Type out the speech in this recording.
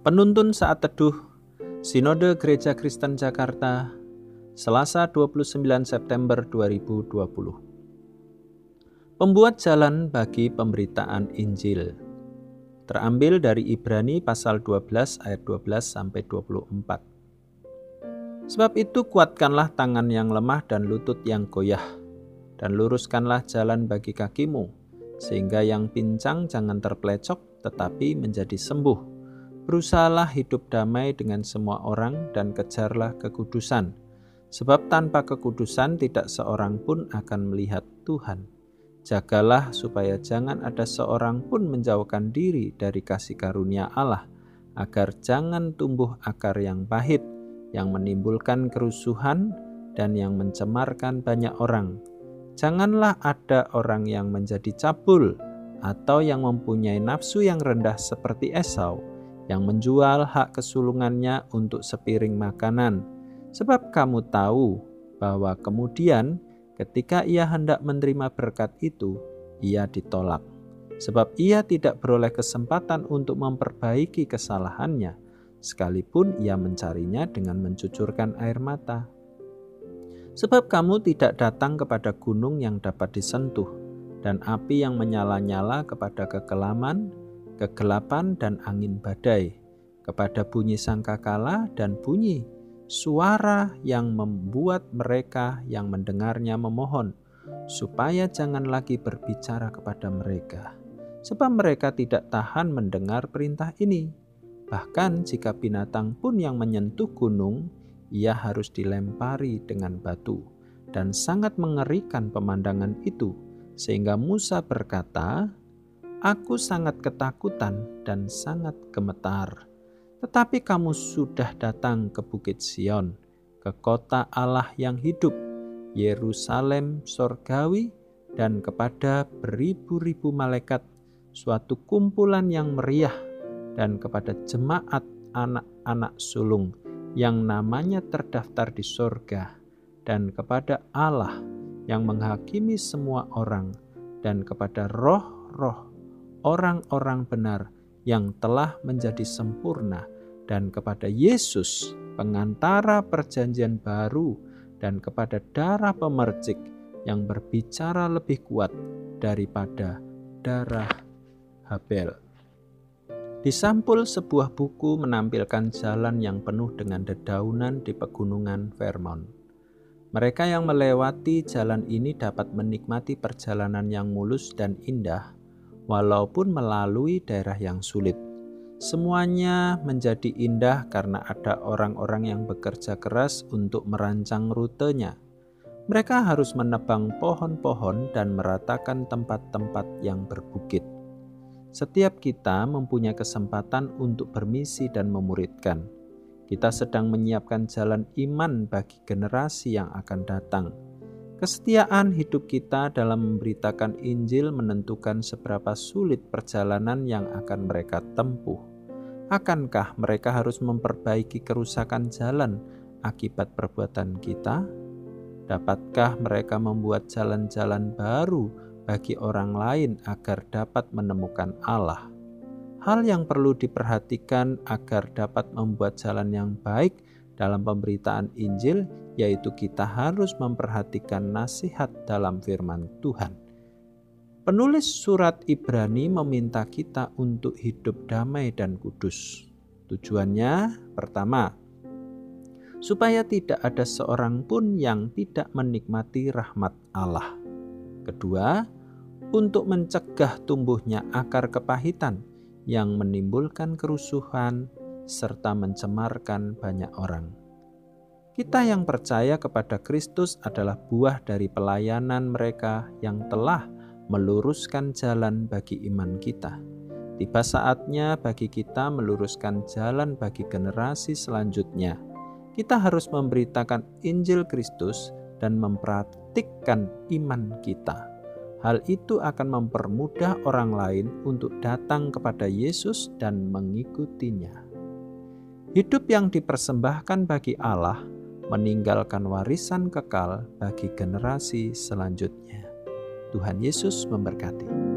Penuntun saat teduh Sinode Gereja Kristen Jakarta Selasa 29 September 2020 Pembuat jalan bagi pemberitaan Injil. Terambil dari Ibrani pasal 12 ayat 12 sampai 24 Sebab itu kuatkanlah tangan yang lemah dan lutut yang goyah dan luruskanlah jalan bagi kakimu sehingga yang pincang jangan terpelecok tetapi menjadi sembuh. Berusahalah hidup damai dengan semua orang dan kejarlah kekudusan, sebab tanpa kekudusan tidak seorang pun akan melihat Tuhan. Jagalah supaya jangan ada seorang pun menjauhkan diri dari kasih karunia Allah, agar jangan tumbuh akar yang pahit, yang menimbulkan kerusuhan dan yang mencemarkan banyak orang Janganlah ada orang yang menjadi cabul atau yang mempunyai nafsu yang rendah seperti Esau, yang menjual hak kesulungannya untuk sepiring makanan. Sebab kamu tahu bahwa kemudian ketika ia hendak menerima berkat itu, ia ditolak. Sebab ia tidak beroleh kesempatan untuk memperbaiki kesalahannya, sekalipun ia mencarinya dengan mencucurkan air mata. Sebab kamu tidak datang kepada gunung yang dapat disentuh, dan api yang menyala-nyala kepada kekelaman, kegelapan, dan angin badai, kepada bunyi sangkakala dan bunyi suara yang membuat mereka yang mendengarnya memohon, supaya jangan lagi berbicara kepada mereka, sebab mereka tidak tahan mendengar perintah ini. Bahkan jika binatang pun yang menyentuh gunung ia harus dilempari dengan batu, dan sangat mengerikan pemandangan itu, sehingga Musa berkata, "Aku sangat ketakutan dan sangat gemetar." Tetapi kamu sudah datang ke Bukit Sion, ke kota Allah yang hidup, Yerusalem sorgawi, dan kepada beribu-ribu malaikat, suatu kumpulan yang meriah, dan kepada jemaat anak-anak sulung yang namanya terdaftar di sorga, dan kepada Allah yang menghakimi semua orang, dan kepada roh-roh orang-orang benar yang telah menjadi sempurna, dan kepada Yesus, pengantara perjanjian baru, dan kepada darah pemercik yang berbicara lebih kuat daripada darah Habel. Di sampul sebuah buku menampilkan jalan yang penuh dengan dedaunan di pegunungan Vermont. Mereka yang melewati jalan ini dapat menikmati perjalanan yang mulus dan indah, walaupun melalui daerah yang sulit. Semuanya menjadi indah karena ada orang-orang yang bekerja keras untuk merancang rutenya. Mereka harus menebang pohon-pohon dan meratakan tempat-tempat yang berbukit. Setiap kita mempunyai kesempatan untuk bermisi dan memuridkan. Kita sedang menyiapkan jalan iman bagi generasi yang akan datang. Kesetiaan hidup kita dalam memberitakan Injil menentukan seberapa sulit perjalanan yang akan mereka tempuh. Akankah mereka harus memperbaiki kerusakan jalan akibat perbuatan kita? Dapatkah mereka membuat jalan-jalan baru bagi orang lain agar dapat menemukan Allah. Hal yang perlu diperhatikan agar dapat membuat jalan yang baik dalam pemberitaan Injil, yaitu kita harus memperhatikan nasihat dalam firman Tuhan. Penulis surat Ibrani meminta kita untuk hidup damai dan kudus. Tujuannya pertama, supaya tidak ada seorang pun yang tidak menikmati rahmat Allah. Kedua, untuk mencegah tumbuhnya akar kepahitan yang menimbulkan kerusuhan serta mencemarkan banyak orang. Kita yang percaya kepada Kristus adalah buah dari pelayanan mereka yang telah meluruskan jalan bagi iman kita. Tiba saatnya bagi kita meluruskan jalan bagi generasi selanjutnya. Kita harus memberitakan Injil Kristus dan mempraktikkan iman kita. Hal itu akan mempermudah orang lain untuk datang kepada Yesus dan mengikutinya. Hidup yang dipersembahkan bagi Allah meninggalkan warisan kekal bagi generasi selanjutnya. Tuhan Yesus memberkati.